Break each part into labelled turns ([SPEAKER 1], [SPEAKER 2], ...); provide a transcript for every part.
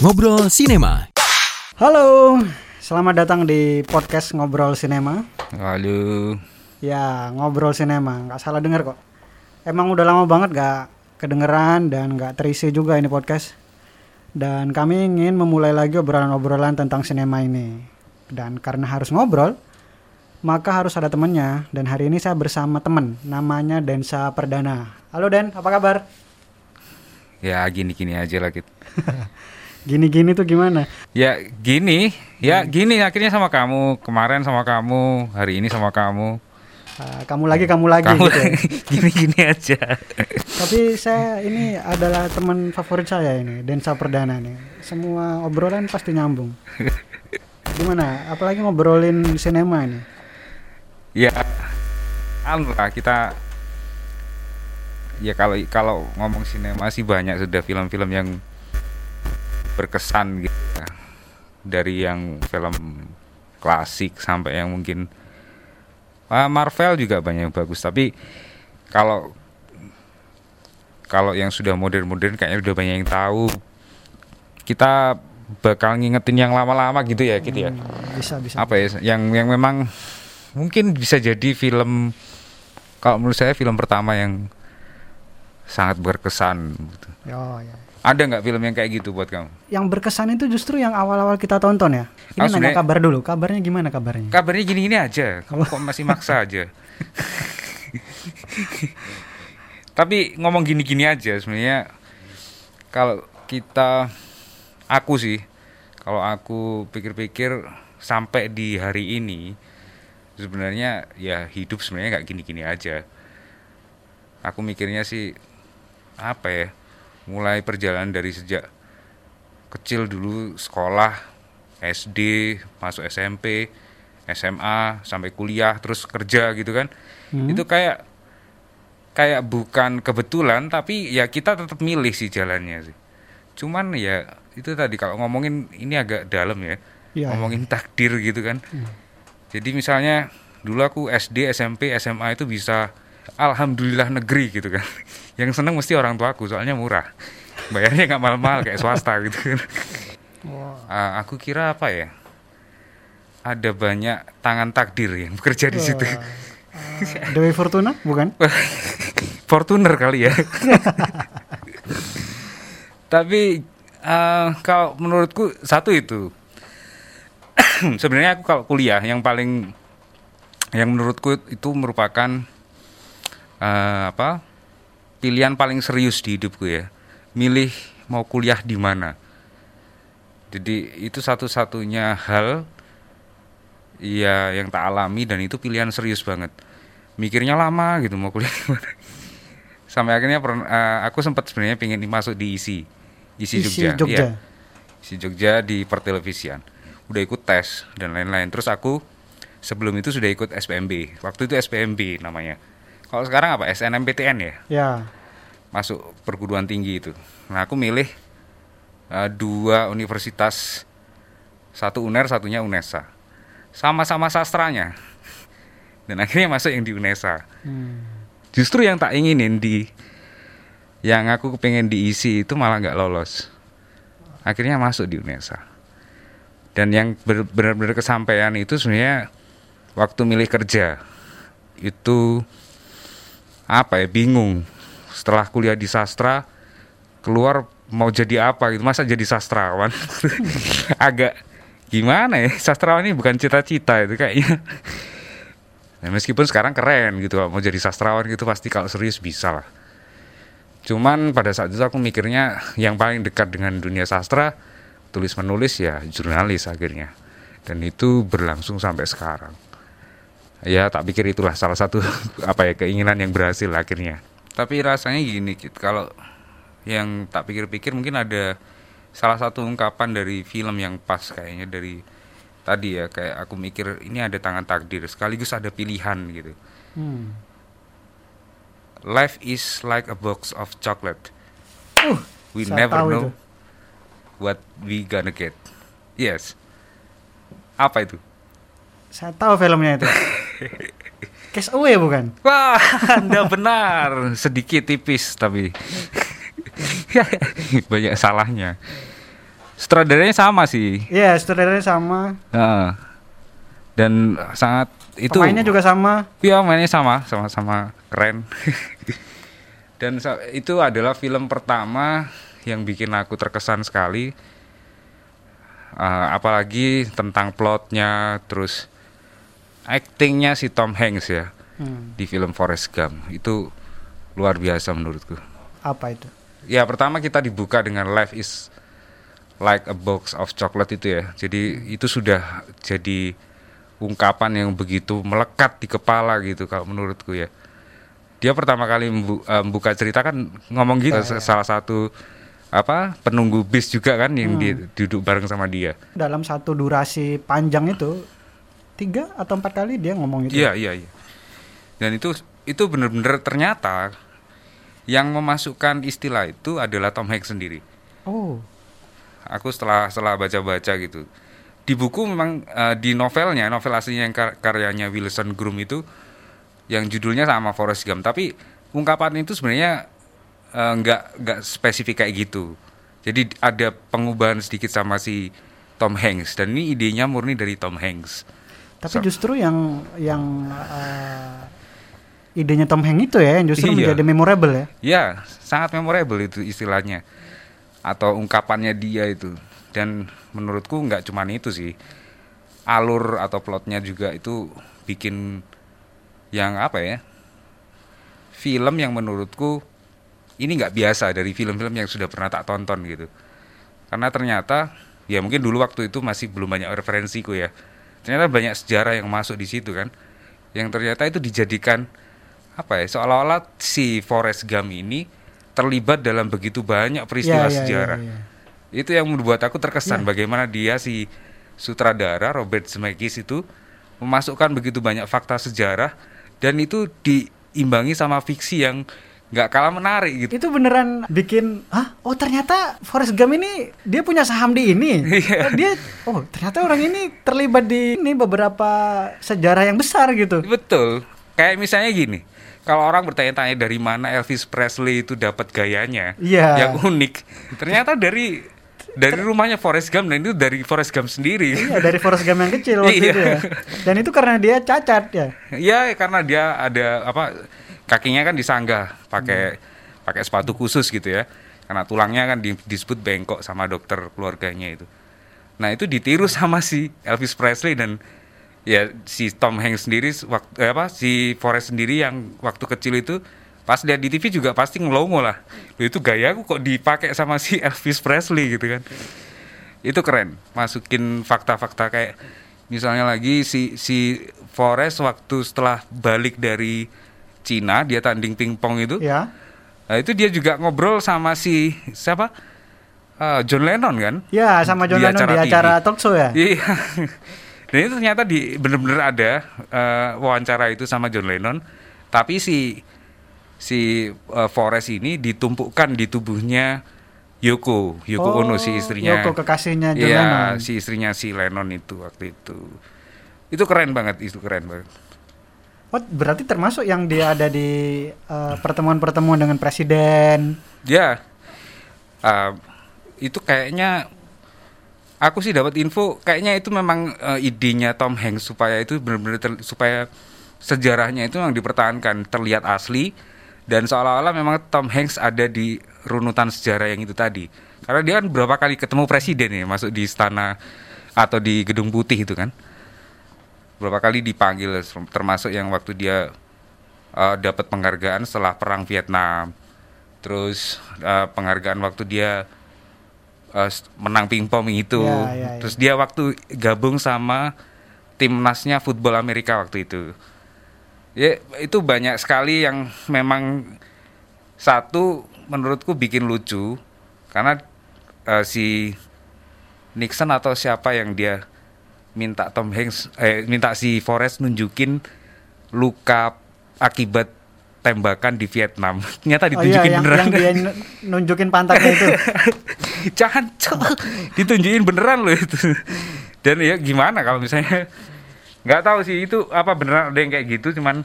[SPEAKER 1] Ngobrol Sinema.
[SPEAKER 2] Halo, selamat datang di podcast Ngobrol Sinema.
[SPEAKER 3] Halo.
[SPEAKER 2] Ya, Ngobrol Sinema, nggak salah dengar kok. Emang udah lama banget gak kedengeran dan nggak terisi juga ini podcast. Dan kami ingin memulai lagi obrolan-obrolan tentang sinema ini. Dan karena harus ngobrol, maka harus ada temennya. Dan hari ini saya bersama temen, namanya Densa Perdana. Halo Den, apa kabar?
[SPEAKER 3] Ya gini-gini aja lah gitu.
[SPEAKER 2] Gini-gini tuh gimana?
[SPEAKER 3] Ya gini, ya gini akhirnya sama kamu, kemarin sama kamu, hari ini sama kamu.
[SPEAKER 2] Ah, kamu lagi, kamu lagi
[SPEAKER 3] Kamu
[SPEAKER 2] gitu. ya.
[SPEAKER 3] gini-gini aja.
[SPEAKER 2] Tapi saya ini adalah teman favorit saya ini, Densa Perdana nih. Semua obrolan pasti nyambung. Gimana? Apalagi ngobrolin sinema ini.
[SPEAKER 3] Ya, anu lah kita ya kalau kalau ngomong sinema sih banyak sudah film-film yang berkesan gitu ya. dari yang film klasik sampai yang mungkin ah, Marvel juga banyak yang bagus tapi kalau kalau yang sudah modern-modern kayaknya udah banyak yang tahu kita bakal ngingetin yang lama-lama gitu ya gitu ya
[SPEAKER 2] Bisa bisa.
[SPEAKER 3] apa ya yang yang memang mungkin bisa jadi film kalau menurut saya film pertama yang sangat berkesan gitu.
[SPEAKER 2] Oh, ya.
[SPEAKER 3] Ada nggak film yang kayak gitu buat kamu
[SPEAKER 2] Yang berkesan itu justru yang awal-awal kita tonton ya. Ini
[SPEAKER 3] Ah,
[SPEAKER 2] nanya kabar dulu. Kabarnya gimana kabarnya?
[SPEAKER 3] kabarnya gini-gini aja kamu kok masih maksa aja tapi ngomong gini-gini aja sebenarnya kalau kita aku sih kalau aku pikir-pikir sampai di hari ini sebenarnya ya hidup sebenarnya nggak gini-gini aja aku mikirnya sih apa ya mulai perjalanan dari sejak kecil dulu sekolah SD masuk SMP SMA sampai kuliah terus kerja gitu kan. Itu kayak kayak bukan kebetulan tapi ya kita tetap milih sih jalannya sih. Cuman ya itu tadi kalau ngomongin ini agak dalam ya
[SPEAKER 2] Iya,
[SPEAKER 3] ngomongin takdir gitu kan. Jadi misalnya dulu aku SD SMP SMA itu bisa alhamdulillah negeri gitu kan. Yang seneng mesti orang tuaku soalnya murah. Bayarnya nggak mahal-mahal kayak swasta gitu kan. Ah, aku kira apa ya? Ada banyak tangan takdir yang bekerja di situ.
[SPEAKER 2] Dewi Fortuna bukan?
[SPEAKER 3] Fortuner kali ya. Tapi eh, kalau menurutku satu itu. Sebenarnya aku kalau kuliah yang paling yang menurutku itu merupakan eh, apa pilihan paling serius di hidupku ya. Milih mau kuliah di mana. Jadi itu satu-satunya hal ya yang tak alami dan itu pilihan serius banget. Mikirnya lama gitu mau kuliah di mana. Sampai akhirnya eh, aku sempat sebenarnya pengen masuk di isi isi,
[SPEAKER 2] Isi
[SPEAKER 3] Jogja,
[SPEAKER 2] Jogja.
[SPEAKER 3] Iya. isi Jogja di pertelevisian. Udah ikut tes dan lain-lain. Terus aku sebelum itu sudah ikut SPMB waktu itu SPMB namanya kalau sekarang apa? SNMPTN ya?
[SPEAKER 2] Ya.
[SPEAKER 3] masuk perguruan tinggi itu. Nah aku milih eh, dua universitas. Satu UNER satunya UNESA. Sama-sama sastranya. Dan akhirnya masuk yang di UNESA.
[SPEAKER 2] Hmm.
[SPEAKER 3] justru yang tak inginin di yang aku pengen diisi itu malah nggak lolos. Akhirnya masuk di UNESA. Dan yang benar-benar kesampaian itu sebenarnya waktu milih kerja. Itu apa ya bingung setelah kuliah di sastra keluar mau jadi apa gitu masa jadi sastrawan agak gimana ya sastrawan ini bukan cita-cita itu kayaknya Ya, meskipun sekarang keren gitu mau jadi sastrawan gitu pasti kalau serius bisa lah. Cuman pada saat itu aku mikirnya yang paling dekat dengan dunia sastra tulis menulis ya jurnalis akhirnya. Dan itu berlangsung sampai sekarang. Ya tak pikir itulah salah satu apa ya keinginan yang berhasil akhirnya. Tapi rasanya gini Kit, kalau yang tak pikir-pikir mungkin ada salah satu ungkapan dari film yang pas kayaknya dari tadi ya kayak aku mikir ini ada tangan takdir sekaligus ada pilihan gitu.
[SPEAKER 2] Hmm.
[SPEAKER 3] Life is like a box of chocolate.
[SPEAKER 2] Uh,
[SPEAKER 3] We never know
[SPEAKER 2] itu.
[SPEAKER 3] what we gonna get. Yes. Apa itu?
[SPEAKER 2] Saya tahu filmnya itu. Case Away bukan?
[SPEAKER 3] Wah, Anda benar. Sedikit tipis tapi banyak salahnya. sutradaranya sama sih
[SPEAKER 2] Iya, sutradaranya sama.
[SPEAKER 3] Heeh. dan sangat itu
[SPEAKER 2] Pemainnya juga sama.
[SPEAKER 3] Iya mainnya sama, sama-sama keren. Dan itu adalah film pertama yang bikin aku terkesan sekali. Eh, apalagi tentang plotnya, terus actingnya si Tom Hanks ya
[SPEAKER 2] Hmm,
[SPEAKER 3] di film Forrest Gump itu luar biasa menurutku.
[SPEAKER 2] apa itu?
[SPEAKER 3] Ya pertama kita dibuka dengan Life is like a box of chocolate itu ya. Jadi itu sudah jadi ungkapan yang begitu melekat di kepala gitu kalau menurutku ya. Dia pertama kali eh, membuka cerita kan ngomong gitu
[SPEAKER 2] Iya, iya.
[SPEAKER 3] salah satu apa penunggu bis juga kan yang di- duduk bareng sama dia.
[SPEAKER 2] Dalam satu durasi panjang itu tiga atau empat kali dia ngomong gitu.
[SPEAKER 3] Iya iya iya. Dan itu itu benar-benar ternyata yang memasukkan istilah itu adalah Tom Hanks sendiri.
[SPEAKER 2] Oh,
[SPEAKER 3] aku setelah setelah baca-baca gitu di buku memang eh, di novelnya novel aslinya yang kar- karyanya Wilson Groom itu yang judulnya sama Forrest Gump tapi ungkapan itu sebenarnya nggak nggak spesifik kayak gitu jadi ada pengubahan sedikit sama si Tom Hanks dan ini idenya murni dari Tom Hanks
[SPEAKER 2] tapi
[SPEAKER 3] So-
[SPEAKER 2] justru yang yang eh, idenya Tom Hanks itu ya yang justru
[SPEAKER 3] Iya.
[SPEAKER 2] menjadi memorable ya.
[SPEAKER 3] ya sangat memorable itu istilahnya. Atau ungkapannya dia itu. Dan menurutku nggak cuman itu sih. Alur atau plotnya juga itu bikin yang apa ya? Film yang menurutku ini nggak biasa dari film-film yang sudah pernah tak tonton gitu. Karena ternyata ya mungkin dulu waktu itu masih belum banyak referensiku ya ternyata banyak sejarah yang masuk di situ kan yang ternyata itu dijadikan apa ya seolah-olah si Forrest Gump ini terlibat dalam begitu banyak peristiwa
[SPEAKER 2] Iya, iya,
[SPEAKER 3] sejarah
[SPEAKER 2] iya, iya.
[SPEAKER 3] itu yang membuat aku terkesan
[SPEAKER 2] Ya.
[SPEAKER 3] bagaimana dia si sutradara Robert Zemeckis itu memasukkan begitu banyak fakta sejarah dan itu diimbangi sama fiksi yang nggak kalah menarik gitu.
[SPEAKER 2] Itu beneran bikin, ah, oh ternyata Forrest Gump ini dia punya saham di ini.
[SPEAKER 3] Iya.
[SPEAKER 2] Oh, dia, oh ternyata orang ini terlibat di ini beberapa sejarah yang besar gitu.
[SPEAKER 3] Betul. Kayak misalnya gini, kalau orang bertanya-tanya dari mana Elvis Presley itu dapat gayanya
[SPEAKER 2] Iya.
[SPEAKER 3] yang unik, ternyata dari dari rumahnya Forrest Gump dan itu dari Forrest Gump sendiri.
[SPEAKER 2] Iya dari Forrest Gump yang kecil waktu
[SPEAKER 3] Iya.
[SPEAKER 2] itu ya. Dan itu karena dia cacat ya.
[SPEAKER 3] Ya karena dia ada apa kakinya kan disanggah pakai pakai sepatu khusus gitu ya. Karena tulangnya kan di- disebut bengkok sama dokter keluarganya itu. Nah itu ditiru sama si Elvis Presley dan ya si Tom Hanks sendiri waktu eh, apa si Forrest sendiri yang waktu kecil itu pas lihat di TV juga pasti ngelongo lah. Loh, itu gayaku kok dipakai sama si Elvis Presley gitu kan. Itu keren. Masukin fakta-fakta kayak misalnya lagi si si Forrest waktu setelah balik dari Cina dia tanding pingpong itu.
[SPEAKER 2] Ya.
[SPEAKER 3] Nah, itu dia juga ngobrol sama si siapa? Eh, John Lennon kan?
[SPEAKER 2] Ya sama John
[SPEAKER 3] Di
[SPEAKER 2] Lennon di
[SPEAKER 3] acara
[SPEAKER 2] acara
[SPEAKER 3] TV.
[SPEAKER 2] talk show ya.
[SPEAKER 3] Iya. Dan itu ternyata di bener-bener ada eh, wawancara itu sama John Lennon. Tapi si si eh, Forrest ini ditumpukkan di tubuhnya Yoko, Yoko
[SPEAKER 2] Oh,
[SPEAKER 3] Ono si istrinya.
[SPEAKER 2] Yoko kekasihnya John
[SPEAKER 3] Iya,
[SPEAKER 2] Lennon.
[SPEAKER 3] si istrinya si Lennon itu waktu itu. Itu keren banget, itu keren banget.
[SPEAKER 2] Oh, berarti termasuk yang dia ada di eh, pertemuan-pertemuan dengan presiden.
[SPEAKER 3] Ya, eh, itu kayaknya aku sih dapat info kayaknya itu memang eh, idenya Tom Hanks supaya itu benar-benar supaya sejarahnya itu yang dipertahankan terlihat asli dan seolah-olah memang Tom Hanks ada di runutan sejarah yang itu tadi. Karena dia kan berapa kali ketemu presiden ya masuk di istana atau di gedung putih itu kan berapa kali dipanggil termasuk yang waktu dia eh, dapat penghargaan setelah perang Vietnam. Terus eh, penghargaan waktu dia s- menang pingpong itu.
[SPEAKER 2] Ya, ya, ya.
[SPEAKER 3] terus dia waktu gabung sama timnasnya football Amerika waktu itu. Ya itu banyak sekali yang memang satu menurutku bikin lucu. Karena eh, si Nixon atau siapa yang dia minta Tom Hanks eh minta si Forrest nunjukin luka akibat tembakan di Vietnam ternyata
[SPEAKER 2] Oh iya,
[SPEAKER 3] ditunjukin
[SPEAKER 2] yang,
[SPEAKER 3] beneran
[SPEAKER 2] yang dia nu- nunjukin pantatnya itu.
[SPEAKER 3] jangan ditunjukin beneran loh itu dan ya gimana kalau misalnya nggak tahu sih itu apa beneran ada yang kayak gitu cuman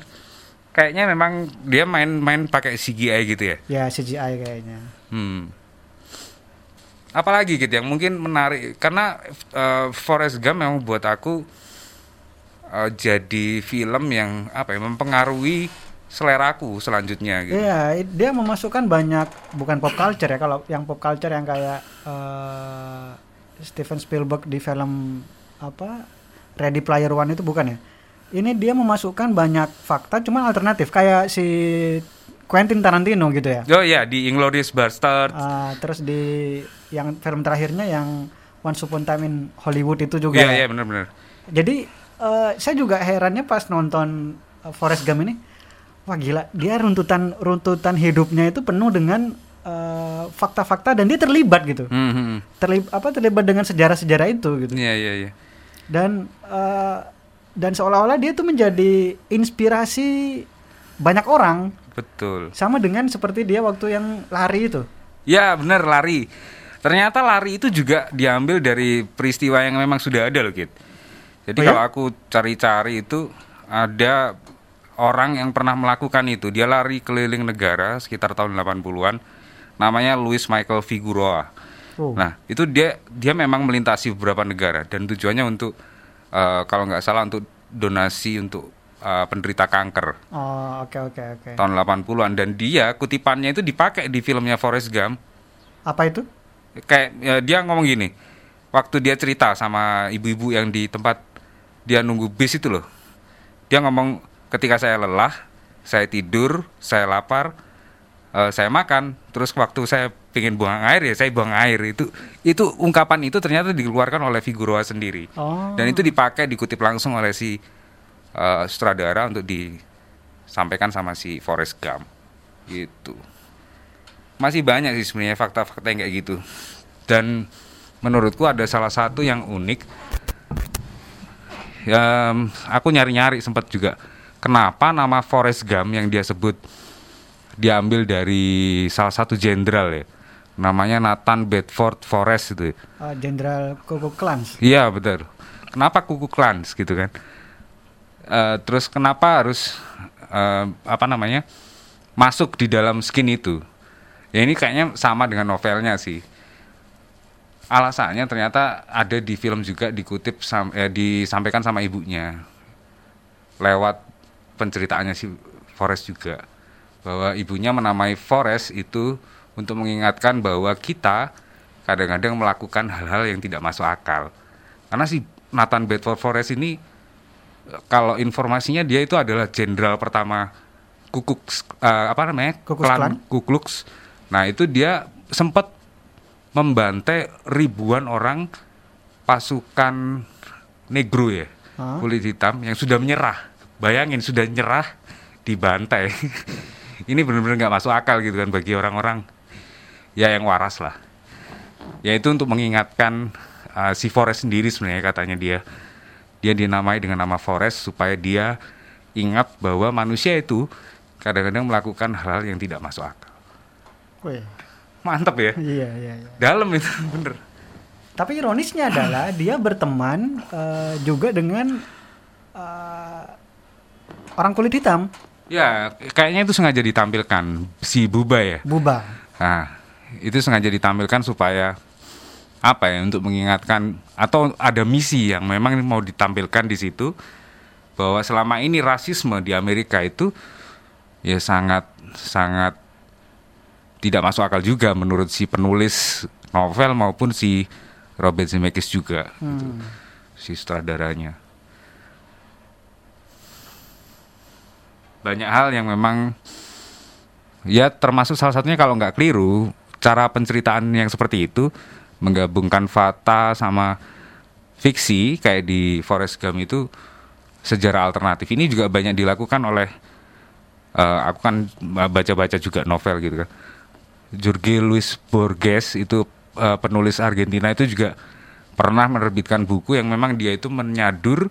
[SPEAKER 3] kayaknya memang dia main-main pakai CGI gitu ya
[SPEAKER 2] Ya CGI kayaknya.
[SPEAKER 3] hmm. Apalagi gitu yang mungkin menarik karena eh, Forrest Gump memang buat aku eh, jadi film yang apa ya mempengaruhi seleraku selanjutnya gitu.
[SPEAKER 2] Iya, dia memasukkan banyak bukan pop culture ya. Kalau yang pop culture yang kayak eh, Steven Spielberg di film apa Ready Player One itu bukan ya. Ini dia memasukkan banyak fakta, cuman alternatif kayak si Quentin Tarantino gitu ya.
[SPEAKER 3] Oh iya di Inglourious Basterds.
[SPEAKER 2] Ah, terus di yang film terakhirnya yang Once Upon Time in Hollywood itu juga.
[SPEAKER 3] Iya
[SPEAKER 2] ya.
[SPEAKER 3] iya benar-benar.
[SPEAKER 2] Jadi eh, saya juga herannya pas nonton eh, Forrest Gump ini, wah gila, dia runtutan runtutan hidupnya itu penuh dengan eh, fakta-fakta dan dia terlibat gitu,
[SPEAKER 3] Hmm, hmm.
[SPEAKER 2] terlibat apa terlibat dengan sejarah-sejarah itu gitu.
[SPEAKER 3] Iya iya iya.
[SPEAKER 2] Dan eh, dan seolah-olah dia tuh menjadi inspirasi banyak orang,
[SPEAKER 3] Betul.
[SPEAKER 2] sama dengan seperti dia waktu yang lari itu.
[SPEAKER 3] Ya benar lari. Ternyata lari itu juga diambil dari peristiwa yang memang sudah ada loh Kit. Jadi
[SPEAKER 2] Oh ya?
[SPEAKER 3] kalau aku cari-cari itu ada orang yang pernah melakukan itu. Dia lari keliling negara sekitar tahun 80-an. Namanya Louis Michael Figueroa.
[SPEAKER 2] Oh.
[SPEAKER 3] Nah, itu dia dia memang melintasi beberapa negara dan tujuannya untuk eh, kalau nggak salah untuk donasi untuk eh, penderita kanker
[SPEAKER 2] Oh, oke oke oke.
[SPEAKER 3] tahun 80-an dan dia kutipannya itu dipakai di filmnya Forrest Gump
[SPEAKER 2] Apa itu?
[SPEAKER 3] Kayak ya, dia ngomong gini waktu dia cerita sama ibu-ibu yang di tempat dia nunggu bis itu loh dia ngomong ketika saya lelah saya tidur saya lapar eh, saya makan terus waktu saya pengen buang air ya saya buang air. Itu itu ungkapan itu ternyata dikeluarkan oleh Figueroa sendiri.
[SPEAKER 2] Oh.
[SPEAKER 3] dan itu dipakai dikutip langsung oleh si eh, sutradara untuk disampaikan sama si Forrest Gump. Gitu masih banyak sih sebenarnya fakta-fakta yang kayak gitu dan menurutku ada salah satu yang unik ya aku nyari-nyari sempat juga kenapa nama Forrest Gump yang dia sebut diambil dari salah satu jenderal ya namanya Nathan Bedford Forrest itu
[SPEAKER 2] Eh, Jenderal Ku Klux Klan.
[SPEAKER 3] Iya betul. Kenapa kuku klans gitu kan? Eh, terus kenapa harus eh, apa namanya masuk di dalam skin itu? Ya ini kayaknya sama dengan novelnya sih. Alasannya ternyata ada di film juga dikutip sam- eh, disampaikan sama ibunya lewat penceritaannya si Forrest juga bahwa ibunya menamai Forrest itu untuk mengingatkan bahwa kita kadang-kadang melakukan hal-hal yang tidak masuk akal. Karena si Nathan Bedford Forrest ini eh, kalau informasinya dia itu adalah jenderal pertama Ku Klux eh, apa namanya?
[SPEAKER 2] Ku Klux Klan.
[SPEAKER 3] Ku Klux. Nah, itu dia sempat membantai ribuan orang pasukan negro ya,
[SPEAKER 2] Hah?
[SPEAKER 3] kulit hitam yang sudah menyerah. Bayangin sudah nyerah dibantai. Ini benar-benar nggak masuk akal gitu kan bagi orang-orang ya yang waras lah. Yaitu untuk mengingatkan uh, si Forrest sendiri sebenarnya katanya dia dia dinamai dengan nama Forrest supaya dia ingat bahwa manusia itu kadang-kadang melakukan hal yang tidak masuk akal.
[SPEAKER 2] Wih,
[SPEAKER 3] Mantap ya.
[SPEAKER 2] iya iya iya.
[SPEAKER 3] Dalam itu bener.
[SPEAKER 2] Tapi ironisnya adalah dia berteman eh, juga dengan eh, orang kulit hitam,
[SPEAKER 3] Ya, kayaknya itu sengaja ditampilkan si Buba ya.
[SPEAKER 2] Buba.
[SPEAKER 3] Nah, itu sengaja ditampilkan supaya apa ya untuk mengingatkan atau ada misi yang memang mau ditampilkan di situ bahwa selama ini rasisme di Amerika itu ya sangat sangat tidak masuk akal juga menurut si penulis novel maupun si Robert Zemeckis juga gitu,
[SPEAKER 2] Hmm.
[SPEAKER 3] si sutradaranya. Banyak hal yang memang ya termasuk salah satunya kalau nggak keliru cara penceritaan yang seperti itu menggabungkan fakta sama fiksi kayak di Forrest Gump itu sejarah alternatif ini juga banyak dilakukan oleh eh, aku kan baca-baca juga novel gitu kan Jorge Luis Borges itu eh, penulis Argentina itu juga pernah menerbitkan buku yang memang dia itu menyadur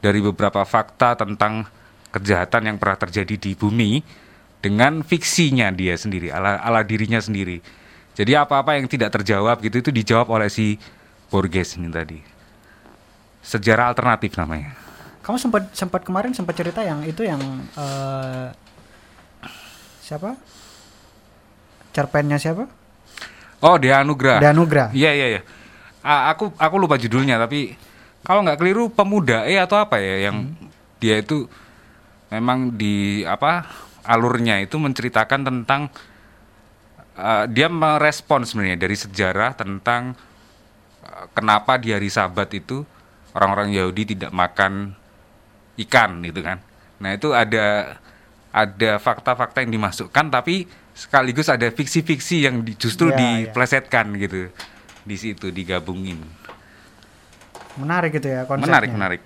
[SPEAKER 3] dari beberapa fakta tentang kejahatan yang pernah terjadi di bumi dengan fiksinya dia sendiri ala ala dirinya sendiri. Jadi apa-apa yang tidak terjawab gitu itu dijawab oleh si Borges ini tadi. Sejarah alternatif namanya.
[SPEAKER 2] Kamu sempat sempat kemarin sempat cerita yang itu yang eh, siapa? Cerpennya siapa?
[SPEAKER 3] Oh, dia anugerah.
[SPEAKER 2] Dia anugerah.
[SPEAKER 3] Iya iya iya. Aku aku lupa judulnya tapi kalau nggak keliru pemuda eh atau apa ya yang dia itu memang di apa alurnya itu menceritakan tentang eh, dia merespon sebenarnya dari sejarah tentang eh, kenapa di hari Sabat itu orang-orang Yahudi tidak makan ikan gitu kan. Nah, itu ada ada fakta-fakta yang dimasukkan tapi sekaligus ada fiksi-fiksi yang di- justru
[SPEAKER 2] Ya, ya.
[SPEAKER 3] diplesetkan gitu di situ digabungin.
[SPEAKER 2] Menarik gitu ya konsepnya.
[SPEAKER 3] Menarik, menarik.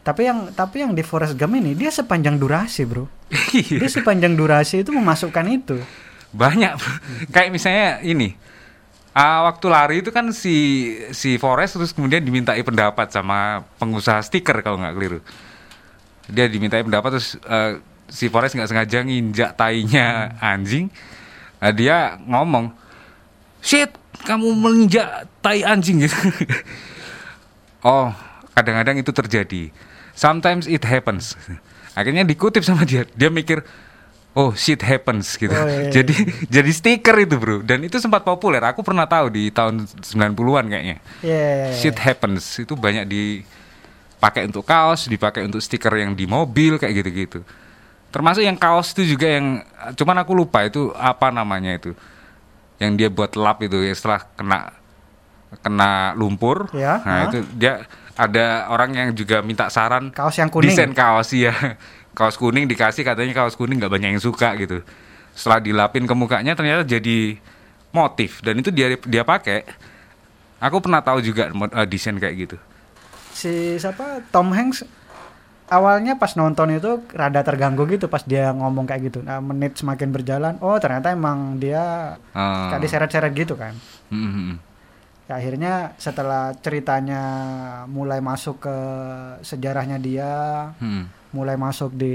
[SPEAKER 2] Tapi yang tapi yang di Forest Gump ini dia sepanjang durasi, Bro.
[SPEAKER 3] Iya.
[SPEAKER 2] Dia sepanjang durasi itu memasukkan itu.
[SPEAKER 3] Banyak. Kayak misalnya ini. ah, waktu lari itu kan si si Forest terus kemudian dimintai pendapat sama pengusaha stiker kalau nggak keliru. Dia dimintai pendapat terus eh, si Forest nggak sengaja nginjak tainya anjing. Nah, dia ngomong, "Shit, kamu menginjak tai anjing gitu." oh, kadang-kadang itu terjadi. Sometimes it happens. Akhirnya dikutip sama dia. Dia mikir, oh shit happens gitu.
[SPEAKER 2] Oh, iya, iya.
[SPEAKER 3] jadi jadi stiker itu bro. Dan itu sempat populer. Aku pernah tahu di tahun 90-an kayaknya.
[SPEAKER 2] Iya.
[SPEAKER 3] Shit happens itu banyak dipakai untuk kaos, dipakai untuk stiker yang di mobil kayak gitu-gitu. Termasuk yang kaos itu juga yang cuman aku lupa itu apa namanya itu. Yang dia buat lap itu ya setelah kena kena lumpur.
[SPEAKER 2] Ya,
[SPEAKER 3] Nah,
[SPEAKER 2] ha.
[SPEAKER 3] itu dia ada orang yang juga minta saran
[SPEAKER 2] Kaos yang kuning.
[SPEAKER 3] desain kaos ya. kaos kuning dikasih katanya kaos kuning nggak banyak yang suka gitu. Setelah dilapin ke mukanya ternyata jadi motif dan itu dia dia pakai. Aku pernah tahu juga eh, desain kayak gitu.
[SPEAKER 2] Si siapa? Tom Hanks awalnya pas nonton itu rada terganggu gitu pas dia ngomong kayak gitu. Nah, menit semakin berjalan, oh ternyata emang dia
[SPEAKER 3] Eh,
[SPEAKER 2] kayak diseret-seret gitu kan.
[SPEAKER 3] hmm, hmm, hmm.
[SPEAKER 2] Ya, akhirnya setelah ceritanya mulai masuk ke sejarahnya dia,
[SPEAKER 3] Hmm.
[SPEAKER 2] mulai masuk di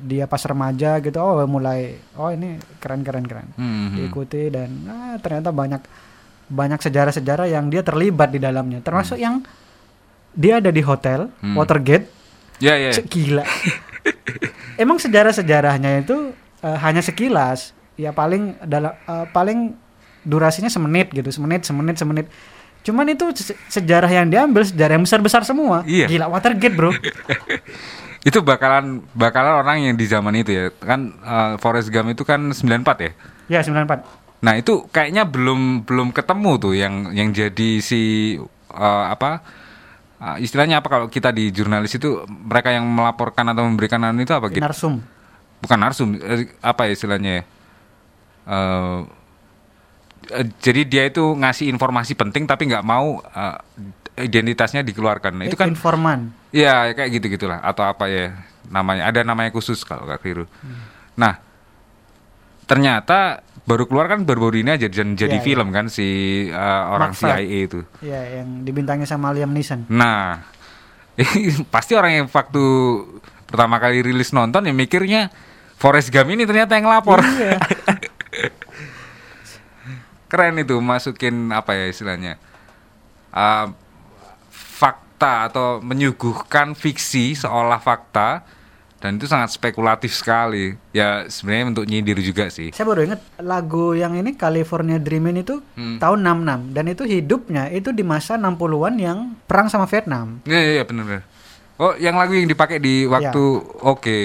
[SPEAKER 2] dia pas remaja gitu, oh mulai oh ini keren keren keren.
[SPEAKER 3] Hmm, hmm.
[SPEAKER 2] Diikuti dan ah, ternyata banyak banyak sejarah-sejarah yang dia terlibat di dalamnya, termasuk yang dia ada di hotel
[SPEAKER 3] Hmm.
[SPEAKER 2] Watergate,
[SPEAKER 3] Ya ya.
[SPEAKER 2] Gila. Emang sejarah-sejarahnya itu eh, hanya sekilas, ya paling dalam eh, paling durasinya semenit gitu, semenit, semenit, semenit. Cuman itu se- sejarah yang diambil sejarah yang besar-besar semua.
[SPEAKER 3] Iya.
[SPEAKER 2] Gila Watergate, Bro.
[SPEAKER 3] Itu bakalan bakalan orang yang di zaman itu ya. Kan eh, Forrest Gump itu kan 94 ya.
[SPEAKER 2] ya 94.
[SPEAKER 3] Nah itu kayaknya belum belum ketemu tuh yang yang jadi si eh, apa eh, istilahnya apa kalau kita di jurnalis itu mereka yang melaporkan atau memberikan anu itu apa gitu?
[SPEAKER 2] Narsum.
[SPEAKER 3] Bukan narsum, eh, apa ya istilahnya ya? Eh, eh, jadi dia itu ngasih informasi penting tapi nggak mau eh, identitasnya dikeluarkan. Nah, itu kan
[SPEAKER 2] informan.
[SPEAKER 3] Ya kayak gitu gitulah atau apa ya namanya ada namanya khusus kalau nggak keliru. Nah ternyata baru keluar kan baru-baru ini aja dan jadi
[SPEAKER 2] Iya,
[SPEAKER 3] film kan si uh, orang
[SPEAKER 2] Mark.
[SPEAKER 3] CIA itu.
[SPEAKER 2] Ya, yang dibintangi sama Liam Neeson.
[SPEAKER 3] Nah pasti orang yang waktu pertama kali rilis nonton ya mikirnya Forrest Gump ini ternyata yang lapor.
[SPEAKER 2] Iya.
[SPEAKER 3] Keren itu masukin apa ya istilahnya uh, fakta atau menyuguhkan fiksi seolah fakta dan itu sangat spekulatif sekali. Ya sebenarnya untuk nyindir juga sih.
[SPEAKER 2] Saya baru ingat lagu yang ini California Dreamin' itu
[SPEAKER 3] Hmm.
[SPEAKER 2] tahun 66 dan itu hidupnya itu di masa 60-an yang perang sama Vietnam.
[SPEAKER 3] Iya iya iya, benar-benar. Oh yang lagu yang dipakai di waktu oke.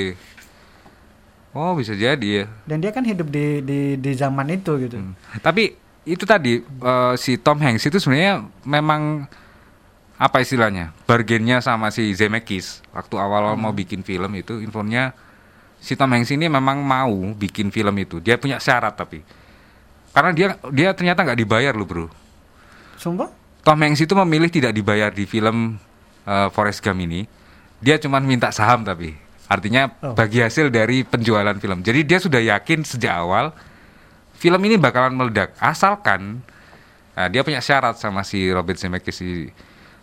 [SPEAKER 3] Oh bisa jadi ya.
[SPEAKER 2] Dan dia kan hidup di di di zaman itu gitu.
[SPEAKER 3] Hmm. Tapi itu tadi eh, si Tom Hanks itu sebenarnya memang apa istilahnya? Bargainnya sama si Zemeckis. Waktu awal-awal mau bikin film itu infonya si Tom Hanks ini memang mau bikin film itu. Dia punya syarat tapi. Karena dia dia ternyata nggak dibayar loh bro.
[SPEAKER 2] Sumpah?
[SPEAKER 3] Tom Hanks itu memilih tidak dibayar di film eh, Forrest Gump ini. Dia cuma minta saham tapi. Artinya
[SPEAKER 2] Oh.
[SPEAKER 3] bagi hasil dari penjualan film. Jadi dia sudah yakin sejak awal film ini bakalan meledak. Asalkan nah, dia punya syarat sama si Robert Zemeckis si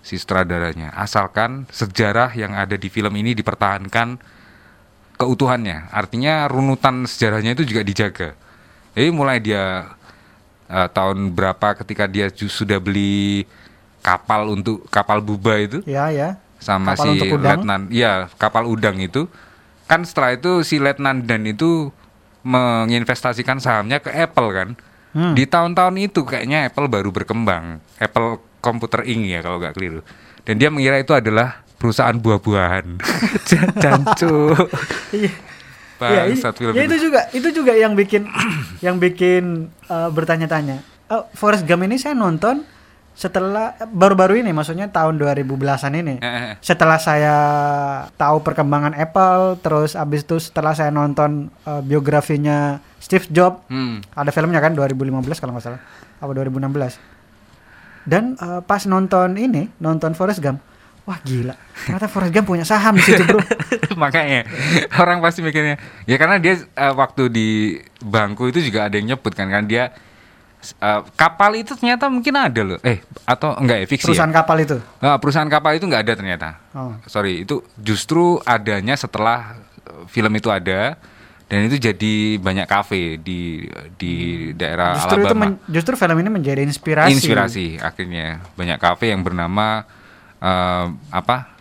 [SPEAKER 3] si sutradaranya. Asalkan sejarah yang ada di film ini dipertahankan keutuhannya. Artinya runutan sejarahnya itu juga dijaga. Jadi mulai dia eh, tahun berapa ketika dia sudah beli kapal untuk kapal buba itu?
[SPEAKER 2] Ya ya.
[SPEAKER 3] sama
[SPEAKER 2] Kapal
[SPEAKER 3] si letnan iya kapal udang itu. Kan setelah itu si letnan dan itu menginvestasikan sahamnya ke Apple kan.
[SPEAKER 2] Hmm.
[SPEAKER 3] Di tahun-tahun itu kayaknya Apple baru berkembang. Apple Computer Inc ya kalau nggak keliru. Dan dia mengira itu adalah perusahaan buah-buahan.
[SPEAKER 2] Iya, i-
[SPEAKER 3] Bangsat film
[SPEAKER 2] ya
[SPEAKER 3] itu.
[SPEAKER 2] juga itu juga yang bikin yang bikin eh, bertanya-tanya. Oh, Forrest Gump ini saya nonton setelah baru-baru ini maksudnya tahun 2010-an ini.
[SPEAKER 3] Eh, eh.
[SPEAKER 2] Setelah saya tahu perkembangan Apple, terus abis itu setelah saya nonton eh, biografinya Steve Jobs,
[SPEAKER 3] Hmm.
[SPEAKER 2] ada filmnya kan 2015 kalau nggak salah, apa 2016. Dan eh, pas nonton ini, nonton Forrest Gump, wah gila, ternyata Forrest Gump punya saham di situ bro.
[SPEAKER 3] Makanya orang pasti mikirnya ya karena dia eh, waktu di bangku itu juga ada yang nyebut kan kan dia eh, kapal itu ternyata mungkin ada loh. Eh atau enggak ya fiksi
[SPEAKER 2] Perusahaan
[SPEAKER 3] ya?
[SPEAKER 2] kapal itu.
[SPEAKER 3] Nah, perusahaan kapal itu nggak ada ternyata.
[SPEAKER 2] Oh.
[SPEAKER 3] Sorry, itu justru adanya setelah film itu ada dan itu jadi banyak kafe di di daerah
[SPEAKER 2] Justru itu
[SPEAKER 3] Alabama.
[SPEAKER 2] men- justru film ini menjadi inspirasi.
[SPEAKER 3] Inspirasi akhirnya banyak kafe yang bernama eh, apa?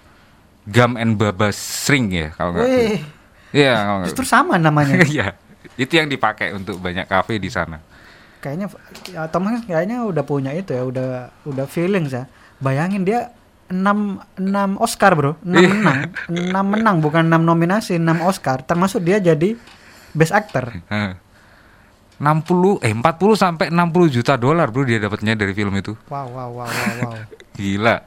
[SPEAKER 3] Gum and Baba String ya kalau nggak. Iya, kalau
[SPEAKER 2] justru sama namanya.
[SPEAKER 3] Iya, itu yang dipakai untuk banyak kafe di sana.
[SPEAKER 2] kayaknya ya, Tom Hanks kayaknya udah punya itu ya, udah udah feelings ya. Bayangin dia 6 6 Oscar, Bro. 6
[SPEAKER 3] Iya.
[SPEAKER 2] menang. 6 menang bukan 6 nominasi, 6 Oscar. Termasuk dia jadi Best Actor.
[SPEAKER 3] Heh. 60 eh 40 sampai 60 juta dolar bro dia dapatnya dari film itu.
[SPEAKER 2] Wow, wow, wow, wow, wow.
[SPEAKER 3] Gila.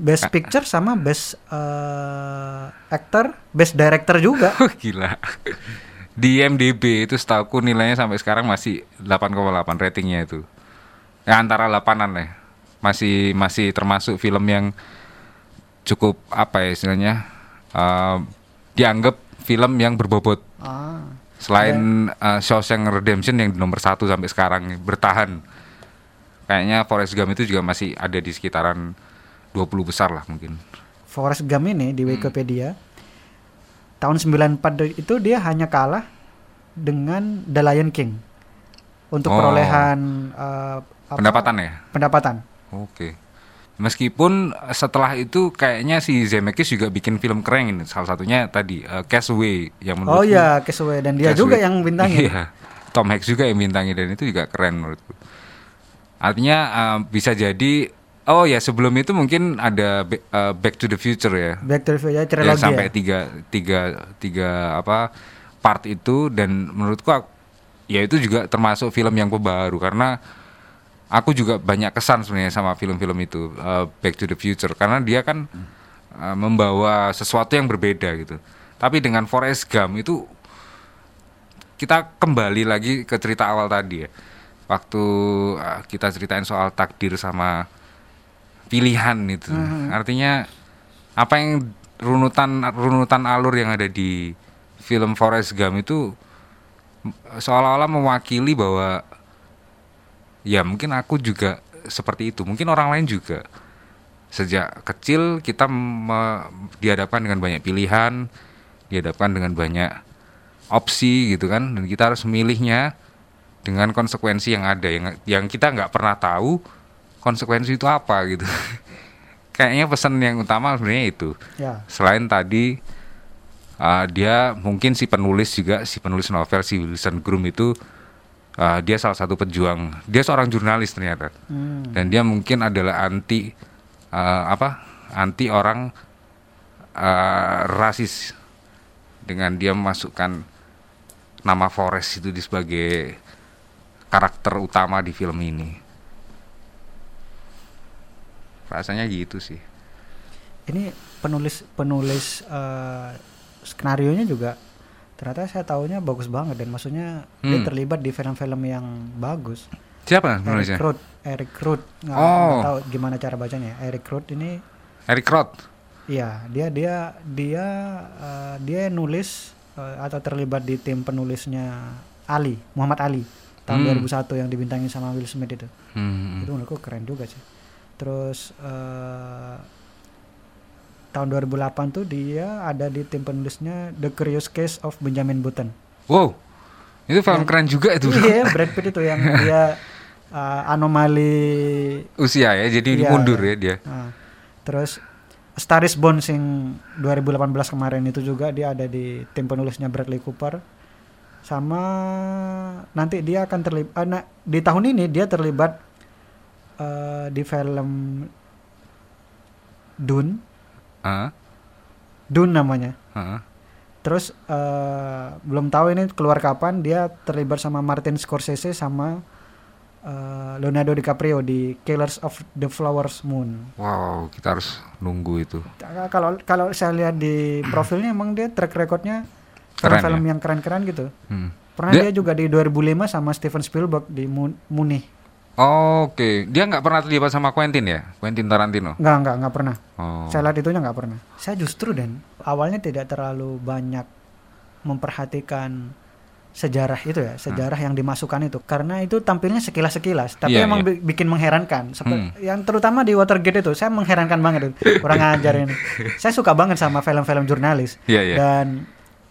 [SPEAKER 2] Best Picture sama Best eh, Actor, Best Director juga.
[SPEAKER 3] Gila. Di IMDb itu setahu nilainya sampai sekarang masih 8,8 ratingnya itu. Ya antara 8-an lah. Masih masih termasuk film yang cukup apa ya istilahnya eh, dianggap film yang berbobot
[SPEAKER 2] Ah.
[SPEAKER 3] selain uh, Shawshank Redemption yang di nomor satu sampai sekarang bertahan kayaknya Forrest Gump itu juga masih ada di sekitaran 20 besar lah mungkin
[SPEAKER 2] Forrest Gump ini
[SPEAKER 3] Hmm.
[SPEAKER 2] di Wikipedia tahun 94 itu dia hanya kalah dengan The Lion King untuk
[SPEAKER 3] Oh.
[SPEAKER 2] perolehan eh, apa?
[SPEAKER 3] pendapatan ya
[SPEAKER 2] pendapatan.
[SPEAKER 3] Oke. Meskipun setelah itu kayaknya si Zemeckis juga bikin film keren ini. Salah satunya tadi uh, Castaway yang
[SPEAKER 2] Oh
[SPEAKER 3] menurutku-
[SPEAKER 2] ya, Castaway. Dan dia
[SPEAKER 3] Castaway-
[SPEAKER 2] juga yang bintangin.
[SPEAKER 3] iya. Tom Hanks juga yang bintangi dan itu juga keren menurutku. Artinya uh, bisa jadi oh ya sebelum itu mungkin ada uh, Back to the Future ya.
[SPEAKER 2] Back to the Future ya,
[SPEAKER 3] yang
[SPEAKER 2] trilogi.
[SPEAKER 3] sampai
[SPEAKER 2] ya.
[SPEAKER 3] tiga tiga tiga apa part itu. Dan menurutku ya itu juga termasuk film yang pembaru. Karena aku juga banyak kesan sebenarnya sama film-film itu uh, Back to the Future. Karena dia kan uh, membawa sesuatu yang berbeda gitu. Tapi dengan Forrest Gump itu kita kembali lagi ke cerita awal tadi ya. Waktu uh, kita ceritain soal takdir sama pilihan itu. Artinya apa yang runutan runutan alur yang ada di film Forrest Gump itu seolah-olah mewakili bahwa ya mungkin aku juga seperti itu. Mungkin orang lain juga. Sejak kecil kita me- dihadapkan dengan banyak pilihan dihadapkan dengan banyak opsi gitu kan. Dan kita harus memilihnya dengan konsekuensi yang ada. Yang yang kita nggak pernah tahu konsekuensi itu apa gitu. Kayaknya pesan yang utama sebenarnya itu.
[SPEAKER 2] Ya.
[SPEAKER 3] selain tadi uh, dia mungkin si penulis juga si penulis novel si Wilson Groom itu uh, dia salah satu pejuang. Dia seorang jurnalis ternyata.
[SPEAKER 2] Hmm.
[SPEAKER 3] dan dia mungkin adalah anti uh, apa anti orang uh, rasis. Dengan dia memasukkan nama Forrest itu di sebagai karakter utama di film ini. Rasanya gitu sih.
[SPEAKER 2] Ini penulis penulis eh, skenario nya juga ternyata saya tahunya bagus banget dan maksudnya dia
[SPEAKER 3] Hmm.
[SPEAKER 2] terlibat di film-film yang bagus.
[SPEAKER 3] siapa
[SPEAKER 2] Eric Roth, Eric Roth, nggak
[SPEAKER 3] Oh.
[SPEAKER 2] tahu gimana cara bacanya. Eric Roth ini,
[SPEAKER 3] Eric Roth
[SPEAKER 2] iya dia dia dia eh, dia nulis eh, atau terlibat di tim penulisnya Ali Muhammad Ali tahun
[SPEAKER 3] Hmm.
[SPEAKER 2] 2001 yang dibintangi sama Will Smith itu.
[SPEAKER 3] Hmm.
[SPEAKER 2] Itu menurutku keren juga sih. Terus eh, tahun 2008 tuh dia ada di tim penulisnya The Curious Case of Benjamin Button.
[SPEAKER 3] Wow, itu film keren juga itu.
[SPEAKER 2] Iya, Brad Pitt itu yang dia eh, anomali
[SPEAKER 3] Usia ya, jadi
[SPEAKER 2] Iya,
[SPEAKER 3] mundur ya dia.
[SPEAKER 2] Nah, terus Star is Born sing 2018 kemarin itu juga dia ada di tim penulisnya Bradley Cooper sama nanti dia akan terlibat di tahun ini dia terlibat eh, di film Dune
[SPEAKER 3] Heeh.
[SPEAKER 2] Dune namanya
[SPEAKER 3] heeh.
[SPEAKER 2] terus eh, belum tahu ini keluar kapan dia terlibat sama Martin Scorsese sama eh, Leonardo DiCaprio di Killers of the Flowers Moon
[SPEAKER 3] Wow, kita harus nunggu itu.
[SPEAKER 2] kalau kalau saya lihat di profilnya emang dia track recordnya
[SPEAKER 3] Keren
[SPEAKER 2] film
[SPEAKER 3] ya?
[SPEAKER 2] yang keren-keren gitu
[SPEAKER 3] Hmm.
[SPEAKER 2] pernah
[SPEAKER 3] Dia-
[SPEAKER 2] dia juga di 2005 sama Steven Spielberg di Moon,
[SPEAKER 3] Oke, dia nggak pernah terlibat sama Quentin ya? Quentin Tarantino.
[SPEAKER 2] nggak nggak nggak pernah
[SPEAKER 3] Oh.
[SPEAKER 2] Saya lihat itunya nggak pernah. Saya justru dan awalnya tidak terlalu banyak memperhatikan sejarah itu ya, sejarah yang dimasukkan itu karena itu tampilnya sekilas-sekilas, tapi
[SPEAKER 3] Iya,
[SPEAKER 2] emang bi- bikin mengherankan. Sepe-
[SPEAKER 3] Hmm.
[SPEAKER 2] Yang terutama di Watergate itu, saya mengherankan banget itu. Kurang ajar ini. Saya suka banget sama film-film jurnalis
[SPEAKER 3] Iya, iya.
[SPEAKER 2] dan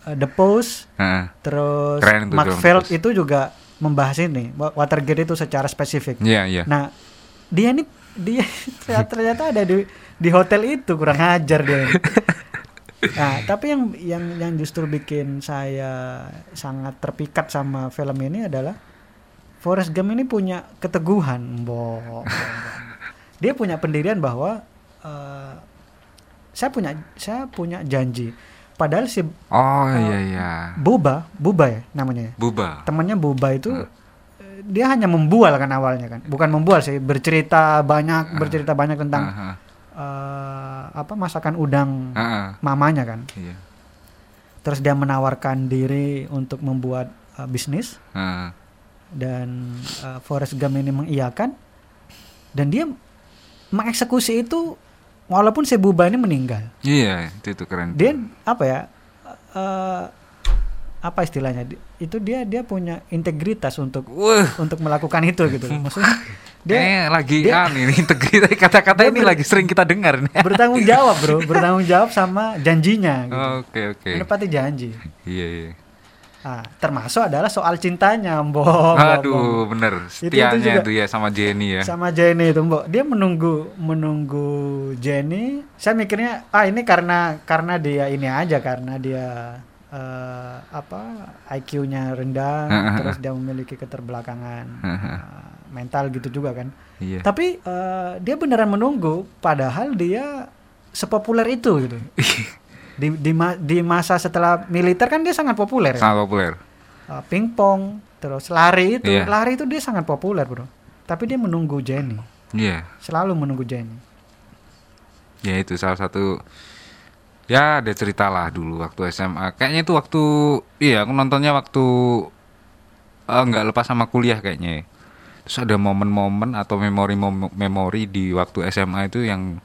[SPEAKER 2] uh, The Post,
[SPEAKER 3] Heeh.
[SPEAKER 2] terus
[SPEAKER 3] Keren itu,
[SPEAKER 2] Mark
[SPEAKER 3] The
[SPEAKER 2] Feld
[SPEAKER 3] Post.
[SPEAKER 2] itu juga membahas ini Wa- Watergate itu secara spesifik.
[SPEAKER 3] Iya, iya.
[SPEAKER 2] Nah, dia nih dia ternyata- ternyata ada di di hotel itu kurang ajar dia. ini. Nah, tapi yang yang yang justru bikin saya sangat terpikat sama film ini adalah Forrest Gump ini punya keteguhan, Bo. Bo, Bo. Dia punya pendirian bahwa eh, saya punya saya punya janji. Padahal si
[SPEAKER 3] Oh, iya iya.
[SPEAKER 2] Buba, Buba ya namanya ya
[SPEAKER 3] Buba.
[SPEAKER 2] temannya Boba itu eh, dia hanya membual kan awalnya kan bukan membual sih bercerita banyak bercerita banyak tentang
[SPEAKER 3] Heeh.
[SPEAKER 2] eh, apa masakan udang
[SPEAKER 3] Heeh.
[SPEAKER 2] mamanya kan
[SPEAKER 3] Iya.
[SPEAKER 2] terus dia menawarkan diri untuk membuat eh, bisnis
[SPEAKER 3] Heeh.
[SPEAKER 2] dan eh, Forrest Gump ini mengiyakan dan dia mengeksekusi itu walaupun si Buba ini meninggal
[SPEAKER 3] Iya, itu itu keren.
[SPEAKER 2] dia apa ya eh, apa istilahnya itu dia dia punya integritas untuk
[SPEAKER 3] Wah,
[SPEAKER 2] untuk melakukan itu gitu maksudnya dia
[SPEAKER 3] kayaknya lagi
[SPEAKER 2] dia-
[SPEAKER 3] kan ini integritas kata-kata ini
[SPEAKER 2] ber-
[SPEAKER 3] lagi sering kita dengar nih.
[SPEAKER 2] bertanggung jawab bro bertanggung jawab sama janjinya gitu
[SPEAKER 3] Oke, oke.
[SPEAKER 2] menepati janji
[SPEAKER 3] Iya, iya.
[SPEAKER 2] Ah, termasuk adalah soal cintanya mbok Mbok, Mbok.
[SPEAKER 3] Aduh, bener.
[SPEAKER 2] itu
[SPEAKER 3] Setianya
[SPEAKER 2] juga-
[SPEAKER 3] itu ya sama Jenny ya.
[SPEAKER 2] sama Jenny itu mbok dia menunggu menunggu Jenny saya mikirnya ah ini karena karena dia ini aja karena dia eh, apa IQ-nya rendah terus dia memiliki keterbelakangan eh, mental gitu juga kan
[SPEAKER 3] Iya.
[SPEAKER 2] tapi eh, dia beneran menunggu padahal dia sepopuler itu gitu di di, ma- di masa setelah militer kan dia sangat populer ya.
[SPEAKER 3] Sangat populer.
[SPEAKER 2] Eh, pingpong terus lari itu
[SPEAKER 3] Iya.
[SPEAKER 2] lari itu dia sangat populer bro tapi dia menunggu Jenny
[SPEAKER 3] Iya.
[SPEAKER 2] selalu menunggu Jenny
[SPEAKER 3] Ya itu salah satu ya ada cerita lah dulu waktu SMA. Kayaknya itu waktu iya aku nontonnya waktu eh, nggak lepas sama kuliah kayaknya. Terus ada momen-momen atau memori-memori di waktu SMA itu yang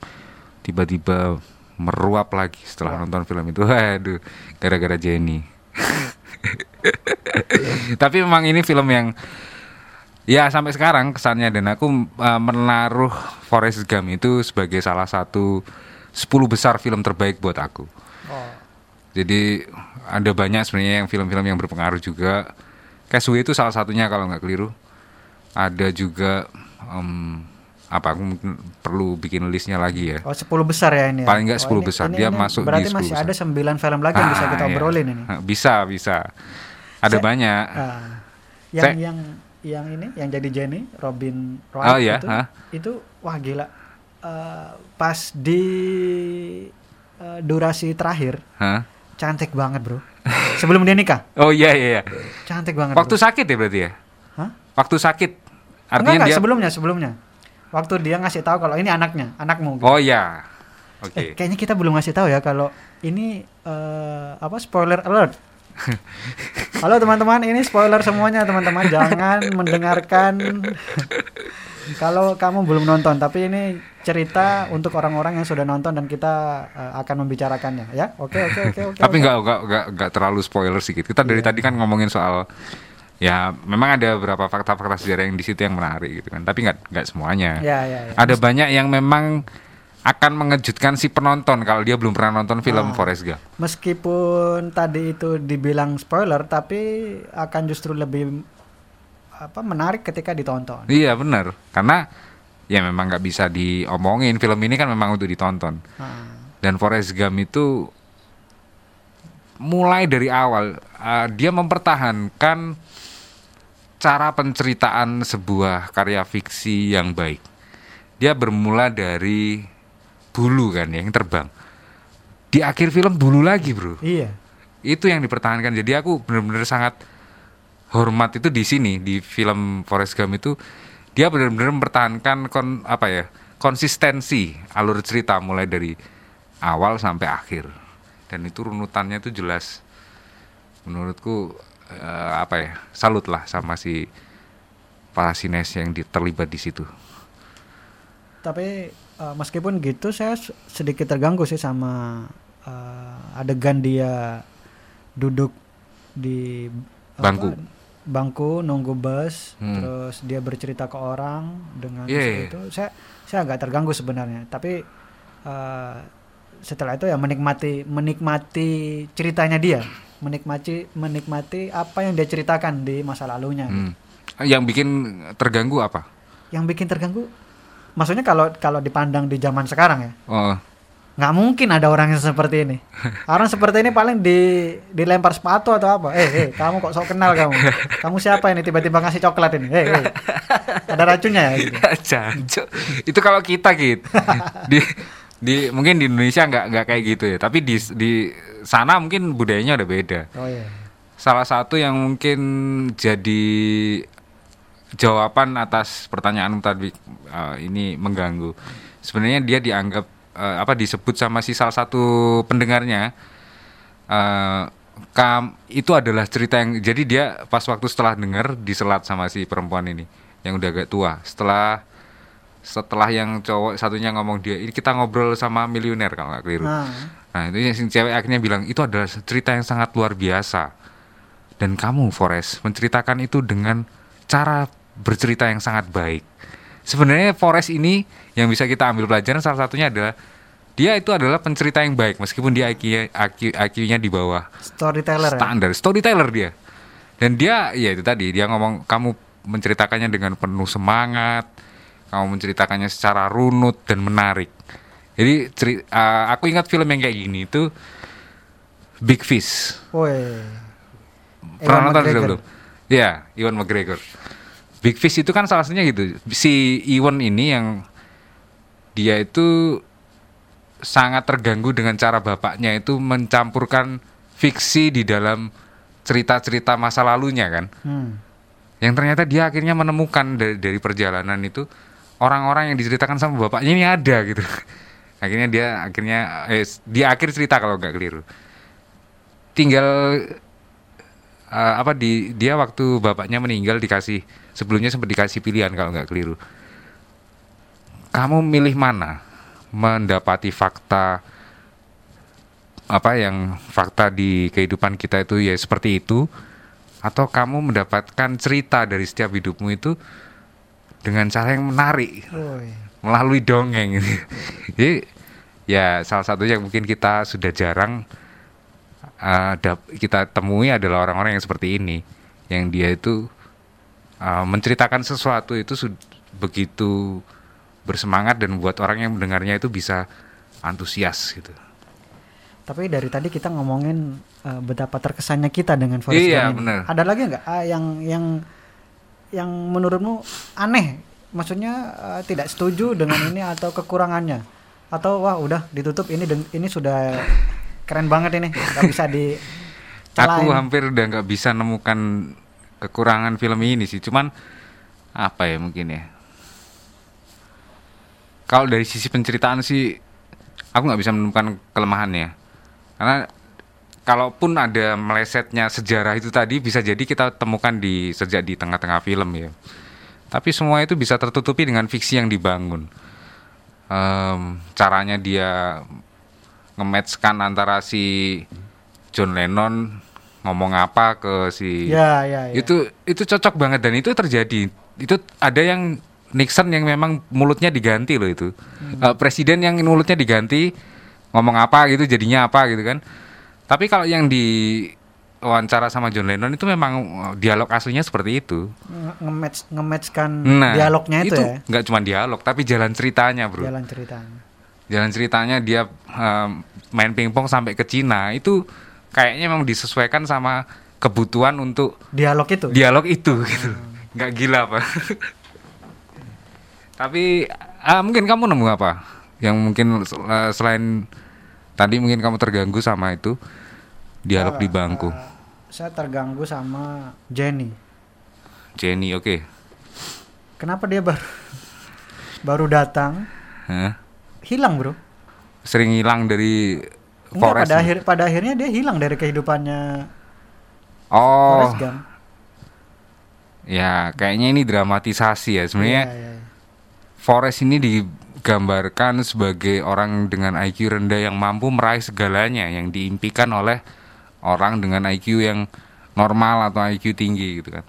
[SPEAKER 3] tiba-tiba meruap lagi setelah nonton film itu. Waduh, gara-gara Jenny. Tapi memang ini film yang Ya sampai sekarang kesannya dan aku uh, menaruh Forrest Gump itu sebagai salah satu 10 besar film terbaik buat aku.
[SPEAKER 2] oh
[SPEAKER 3] Jadi ada banyak sebenarnya yang film-film yang berpengaruh juga. Castaway itu salah satunya kalau nggak keliru. Ada juga em, apa aku mungkin perlu bikin listnya lagi ya.
[SPEAKER 2] oh 10 besar ya ini ya?
[SPEAKER 3] Paling nggak
[SPEAKER 2] Oh,
[SPEAKER 3] 10
[SPEAKER 2] ini-
[SPEAKER 3] besar.
[SPEAKER 2] ini-
[SPEAKER 3] Dia
[SPEAKER 2] ini
[SPEAKER 3] masuk di
[SPEAKER 2] berarti
[SPEAKER 3] 10
[SPEAKER 2] masih
[SPEAKER 3] besar.
[SPEAKER 2] ada 9 film lagi yang bisa
[SPEAKER 3] Ah,
[SPEAKER 2] kita
[SPEAKER 3] iya.
[SPEAKER 2] obrolin ini
[SPEAKER 3] Bisa, bisa. Ada
[SPEAKER 2] Saya-
[SPEAKER 3] banyak.
[SPEAKER 2] Ah, yang
[SPEAKER 3] Saya-
[SPEAKER 2] yang yang ini yang jadi Jenny Robin Wright
[SPEAKER 3] Oh, iya,
[SPEAKER 2] itu
[SPEAKER 3] hah?
[SPEAKER 2] itu wah gila Eh, pas di eh, durasi terakhir
[SPEAKER 3] Hah?
[SPEAKER 2] cantik banget bro sebelum dia nikah
[SPEAKER 3] Oh iya iya. iya.
[SPEAKER 2] cantik banget
[SPEAKER 3] Waktu
[SPEAKER 2] bro.
[SPEAKER 3] sakit ya berarti ya?
[SPEAKER 2] Hah?
[SPEAKER 3] Waktu sakit.
[SPEAKER 2] enggak,
[SPEAKER 3] Artinya
[SPEAKER 2] enggak,
[SPEAKER 3] dia
[SPEAKER 2] sebelumnya sebelumnya waktu dia ngasih tahu kalau ini anaknya anakmu gitu.
[SPEAKER 3] Oh iya.
[SPEAKER 2] Eh,
[SPEAKER 3] Oke.
[SPEAKER 2] kayaknya kita belum ngasih tahu ya kalau ini eh, apa spoiler alert. Halo teman-teman, ini spoiler semuanya teman-teman. Jangan mendengarkan kalau kamu belum nonton. Tapi ini cerita untuk orang-orang yang sudah nonton dan kita eh, akan membicarakannya. Ya, oke oke oke oke.
[SPEAKER 3] Tapi
[SPEAKER 2] oke.
[SPEAKER 3] nggak nggak nggak nggak terlalu spoiler sedikit. Kita dari
[SPEAKER 2] Iya.
[SPEAKER 3] tadi kan ngomongin soal ya memang ada beberapa fakta-fakta sejarah yang di situ yang menarik gitu kan. Tapi nggak nggak semuanya.
[SPEAKER 2] Ya ya ya.
[SPEAKER 3] Ada banyak yang memang akan mengejutkan si penonton kalau dia belum pernah nonton film
[SPEAKER 2] Ah.
[SPEAKER 3] Forrest Gump.
[SPEAKER 2] Meskipun tadi itu dibilang spoiler, tapi akan justru lebih apa menarik ketika ditonton.
[SPEAKER 3] Iya benar. Karena ya memang nggak bisa diomongin. Film ini kan memang untuk ditonton.
[SPEAKER 2] Ah.
[SPEAKER 3] Dan Forrest Gump itu mulai dari awal uh, dia mempertahankan cara penceritaan sebuah karya fiksi yang baik. Dia bermula dari bulu kan yang terbang. Di akhir film bulu lagi, Bro.
[SPEAKER 2] Iya.
[SPEAKER 3] Itu yang dipertahankan. Jadi aku benar-benar sangat hormat itu di sini di film Forrest Gump itu dia benar-benar mempertahankan kon apa ya? konsistensi alur cerita mulai dari awal sampai akhir. Dan itu runutannya itu jelas menurutku eh, apa ya? Salut lah sama si para sines yang di- terlibat di situ.
[SPEAKER 2] Tapi eh, meskipun gitu saya sedikit terganggu sih sama eh, adegan dia duduk di apa,
[SPEAKER 3] Bangku.
[SPEAKER 2] bangku nunggu bus
[SPEAKER 3] Hmm.
[SPEAKER 2] terus dia bercerita ke orang dengan
[SPEAKER 3] Iya,
[SPEAKER 2] seperti
[SPEAKER 3] iya.
[SPEAKER 2] itu saya saya agak terganggu sebenarnya tapi eh, setelah itu ya menikmati menikmati ceritanya dia. Menikmati menikmati apa yang dia ceritakan di masa lalunya.
[SPEAKER 3] Hmm. Yang bikin terganggu apa?
[SPEAKER 2] yang bikin terganggu? Maksudnya kalau kalau dipandang di zaman sekarang ya
[SPEAKER 3] Oh,
[SPEAKER 2] nggak mungkin ada orang yang seperti ini. Orang seperti ini paling di dilempar sepatu atau apa? Eh eh kamu kok sok kenal kamu? Kamu siapa ini tiba-tiba ngasih coklat ini? Eh eh. Ada racunnya ya? Gitu.
[SPEAKER 3] Itu kalau kita gitu. di di mungkin di Indonesia nggak nggak kayak gitu ya, tapi di di sana mungkin budayanya udah beda.
[SPEAKER 2] oh iya
[SPEAKER 3] Salah satu yang mungkin jadi jawaban atas pertanyaanmu tadi eh, ini mengganggu. Sebenarnya dia dianggap eh, apa disebut sama si salah satu pendengarnya eh, kam itu adalah cerita yang jadi dia pas waktu setelah dengar diselat sama si perempuan ini yang udah agak tua. Setelah setelah yang cowok satunya ngomong dia ini kita ngobrol sama miliuner kalau nggak keliru.
[SPEAKER 2] nah
[SPEAKER 3] Nah itu yang si cewek akhirnya bilang itu adalah cerita yang sangat luar biasa. Dan kamu Forest menceritakan itu dengan cara bercerita yang sangat baik. Sebenarnya Forest ini yang bisa kita ambil pelajaran salah satunya adalah dia itu adalah pencerita yang baik meskipun dia IQ, IQ, IQ-nya di bawah
[SPEAKER 2] storyteller ya
[SPEAKER 3] standar storyteller dia. Dan dia ya itu tadi dia ngomong kamu menceritakannya dengan penuh semangat, kamu menceritakannya secara runut dan menarik. Jadi uh, aku ingat film yang kayak gini itu Big Fish.
[SPEAKER 2] Woi
[SPEAKER 3] Pernah
[SPEAKER 2] Ewan
[SPEAKER 3] nonton belum? Iya, Iwan McGregor. Big Fish itu kan salah satunya gitu. Si Iwan ini yang dia itu sangat terganggu dengan cara bapaknya itu mencampurkan fiksi di dalam cerita-cerita masa lalunya kan.
[SPEAKER 2] hmm.
[SPEAKER 3] Yang ternyata dia akhirnya menemukan dari, dari perjalanan itu orang-orang yang diceritakan sama bapaknya ini ada gitu. akhirnya dia akhirnya eh, di akhir cerita kalau nggak keliru. Tinggal eh, apa di dia waktu bapaknya meninggal dikasih sebelumnya sempat dikasih pilihan kalau nggak keliru. Kamu milih mana? Mendapati fakta apa yang fakta di kehidupan kita itu ya seperti itu atau kamu mendapatkan cerita dari setiap hidupmu itu dengan cara yang menarik melalui dongeng. Jadi ya salah satunya mungkin kita sudah jarang uh, kita temui adalah orang-orang yang seperti ini yang dia itu uh, menceritakan sesuatu itu begitu bersemangat dan buat orang yang mendengarnya itu bisa antusias gitu.
[SPEAKER 2] Tapi dari tadi kita ngomongin eh, betapa terkesannya kita dengan Forrest
[SPEAKER 3] Iya,
[SPEAKER 2] Gump ini.
[SPEAKER 3] bener.
[SPEAKER 2] Ada lagi nggak ah, yang yang yang menurutmu aneh? Maksudnya eh, tidak setuju dengan ini atau kekurangannya? Atau wah udah ditutup ini ini sudah keren banget ini, nggak bisa di
[SPEAKER 3] Aku hampir udah nggak bisa nemukan kekurangan film ini sih, cuman apa ya mungkin ya. Kalau dari sisi penceritaan sih, aku nggak bisa menemukan kelemahannya, karena kalaupun ada melesetnya sejarah itu tadi bisa jadi kita temukan di sejak di tengah-tengah film ya. Tapi semua itu bisa tertutupi dengan fiksi yang dibangun. Em, caranya dia nge-matchkan antara si John Lennon ngomong apa ke si
[SPEAKER 2] Ya, ya, ya.
[SPEAKER 3] itu itu cocok banget dan itu terjadi itu ada yang Nixon yang memang mulutnya diganti loh itu Eh, presiden yang mulutnya diganti ngomong apa gitu jadinya apa gitu kan tapi kalau yang di wawancara sama John Lennon itu memang eh, dialog aslinya seperti itu.
[SPEAKER 2] Nge- nge-match nge-matchkan
[SPEAKER 3] nah
[SPEAKER 2] dialognya itu, ya,
[SPEAKER 3] nggak cuma dialog tapi jalan ceritanya bro.
[SPEAKER 2] Jalan ceritanya.
[SPEAKER 3] jalan ceritanya dia em, main pingpong sampai ke Cina itu kayaknya memang disesuaikan sama kebutuhan untuk
[SPEAKER 2] Dialog itu.
[SPEAKER 3] dialog itu gitu. Nggak gila apa tapi ah, mungkin kamu nemu apa? Yang mungkin eh, selain tadi mungkin kamu terganggu sama itu dialog di bangku
[SPEAKER 2] Eh, saya terganggu sama Jenny.
[SPEAKER 3] Jenny oke
[SPEAKER 2] Kenapa dia baru baru datang
[SPEAKER 3] Hah?
[SPEAKER 2] hilang, Bro?
[SPEAKER 3] sering hilang dari
[SPEAKER 2] Enggak,
[SPEAKER 3] forest
[SPEAKER 2] pada akhir pada akhirnya dia hilang dari kehidupannya
[SPEAKER 3] oh
[SPEAKER 2] Gump.
[SPEAKER 3] ya kayaknya ini dramatisasi ya sebenarnya
[SPEAKER 2] Iya, iya, iya.
[SPEAKER 3] Forrest ini digambarkan sebagai orang dengan IQ rendah yang mampu meraih segalanya yang diimpikan oleh orang dengan IQ yang normal atau IQ tinggi gitu kan.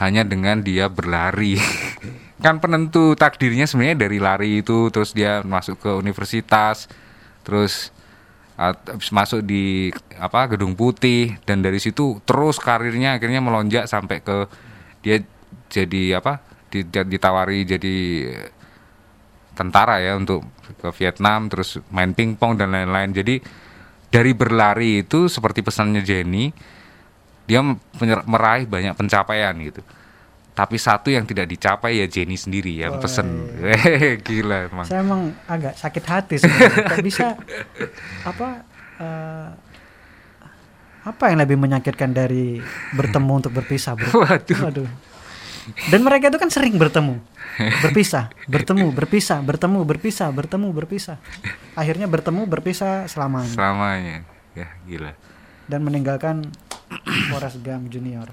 [SPEAKER 3] Hanya dengan dia berlari. kan penentu takdirnya sebenarnya dari lari itu terus dia masuk ke universitas terus habis masuk di apa gedung putih dan dari situ terus karirnya akhirnya melonjak sampai ke dia jadi apa di- ditawari jadi tentara ya untuk ke Vietnam terus main pingpong dan lain-lain jadi dari berlari itu seperti pesannya Jenny dia meraih banyak pencapaian gitu tapi satu yang tidak dicapai ya Jenny sendiri yang
[SPEAKER 2] Wah,
[SPEAKER 3] pesen gila emang
[SPEAKER 2] Saya emang agak sakit hati sebenarnya. Bisa apa eh, apa yang lebih menyakitkan dari bertemu untuk berpisah, Bro?
[SPEAKER 3] Waduh.
[SPEAKER 2] Waduh. Dan mereka itu kan sering bertemu, berpisah, bertemu, berpisah, bertemu, berpisah, bertemu, berpisah. Akhirnya bertemu, berpisah selamanya.
[SPEAKER 3] Selamanya. Ya gila.
[SPEAKER 2] Dan meninggalkan Forrest Gump Junior.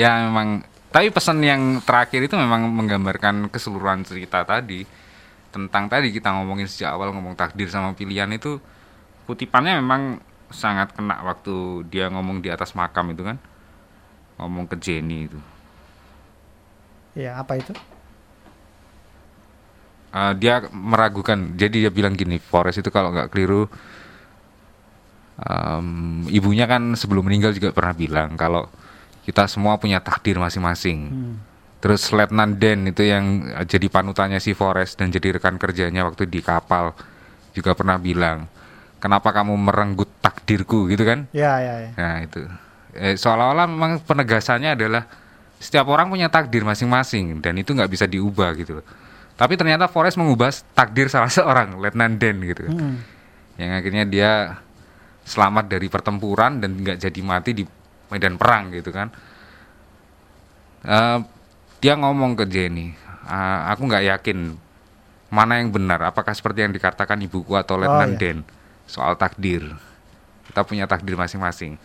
[SPEAKER 3] ya memang. Tapi pesan yang terakhir itu memang menggambarkan keseluruhan cerita tadi. Tentang tadi kita ngomongin sejak awal ngomong takdir sama pilihan itu kutipannya memang sangat kena waktu dia ngomong di atas makam itu kan ngomong ke Jenny itu
[SPEAKER 2] Ya, apa itu?
[SPEAKER 3] Eh, dia meragukan jadi dia bilang gini Forrest itu kalau nggak keliru em, ibunya kan sebelum meninggal juga pernah bilang kalau kita semua punya takdir masing-masing
[SPEAKER 2] Hmm.
[SPEAKER 3] Terus Letnan Dan itu yang jadi panutannya si Forrest dan jadi rekan kerjanya waktu di kapal juga pernah bilang, kenapa kamu merenggut takdirku gitu kan?
[SPEAKER 2] Ya, ya, ya.
[SPEAKER 3] Nah itu eh, seolah-olah memang penegasannya adalah setiap orang punya takdir masing-masing dan itu nggak bisa diubah gitu loh. Tapi ternyata Forrest mengubah takdir salah seorang Letnan Dan gitu kan.
[SPEAKER 2] Hmm.
[SPEAKER 3] Yang akhirnya dia selamat dari pertempuran dan nggak jadi mati di medan perang gitu kan. Eh, dia ngomong ke Jenny, "Ah, aku nggak yakin mana yang benar, apakah seperti yang dikatakan ibuku atau Letnan
[SPEAKER 2] iya.
[SPEAKER 3] Den soal takdir. Kita punya takdir masing-masing.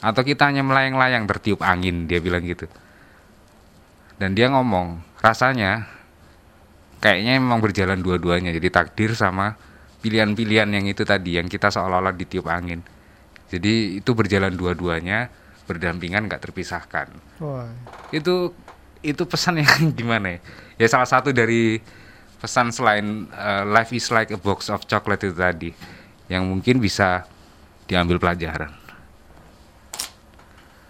[SPEAKER 3] Atau kita hanya melayang-layang tertiup angin, dia bilang gitu. Dan dia ngomong, rasanya kayaknya memang berjalan dua-duanya, jadi takdir sama pilihan-pilihan yang itu tadi, yang kita seolah-olah ditiup angin. Jadi itu berjalan dua-duanya, berdampingan nggak terpisahkan
[SPEAKER 2] Wah.
[SPEAKER 3] itu itu pesan yang gimana ya? Ya salah satu dari pesan selain uh, life is like a box of chocolate itu tadi yang mungkin bisa diambil pelajaran.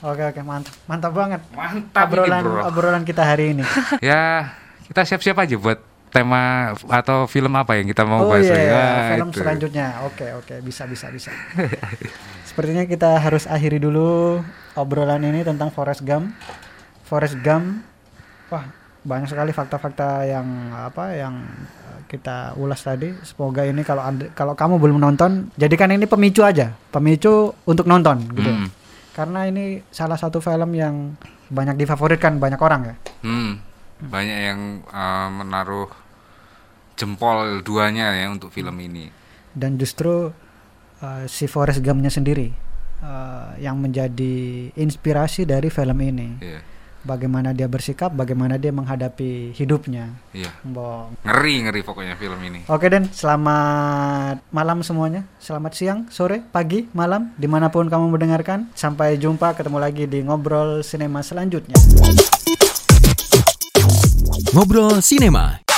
[SPEAKER 2] Oke, oke, mantap. Mantap banget.
[SPEAKER 3] Mantap
[SPEAKER 2] obrolan
[SPEAKER 3] ini, bro.
[SPEAKER 2] obrolan kita hari ini.
[SPEAKER 3] ya, kita siap-siap aja buat tema atau film apa yang kita mau
[SPEAKER 2] oh
[SPEAKER 3] bahas.
[SPEAKER 2] iya,
[SPEAKER 3] lagi.
[SPEAKER 2] iya,
[SPEAKER 3] Nah,
[SPEAKER 2] film
[SPEAKER 3] itu.
[SPEAKER 2] selanjutnya. Oke, oke, bisa, bisa, bisa. Sepertinya kita harus akhiri dulu obrolan ini tentang Forrest Gump. Forrest Gump, wah banyak sekali fakta-fakta yang apa yang kita ulas tadi. Semoga ini kalau anda, kalau kamu belum nonton, jadikan ini pemicu aja, pemicu untuk nonton gitu.
[SPEAKER 3] Hmm.
[SPEAKER 2] Karena ini salah satu film yang banyak difavoritkan banyak orang ya.
[SPEAKER 3] Hmm, banyak yang uh, menaruh jempol duanya ya untuk film ini.
[SPEAKER 2] dan justru uh, si Forrest Gump-nya sendiri uh, yang menjadi inspirasi dari film ini.
[SPEAKER 3] Iya,
[SPEAKER 2] Bagaimana dia bersikap, bagaimana dia menghadapi hidupnya.
[SPEAKER 3] iya.
[SPEAKER 2] Bong.
[SPEAKER 3] Ngeri ngeri pokoknya film ini.
[SPEAKER 2] Oke Den, selamat malam semuanya. Selamat siang, sore, pagi, malam, di mana pun kamu mendengarkan. Sampai jumpa, ketemu lagi di ngobrol sinema selanjutnya.
[SPEAKER 1] Ngobrol Sinema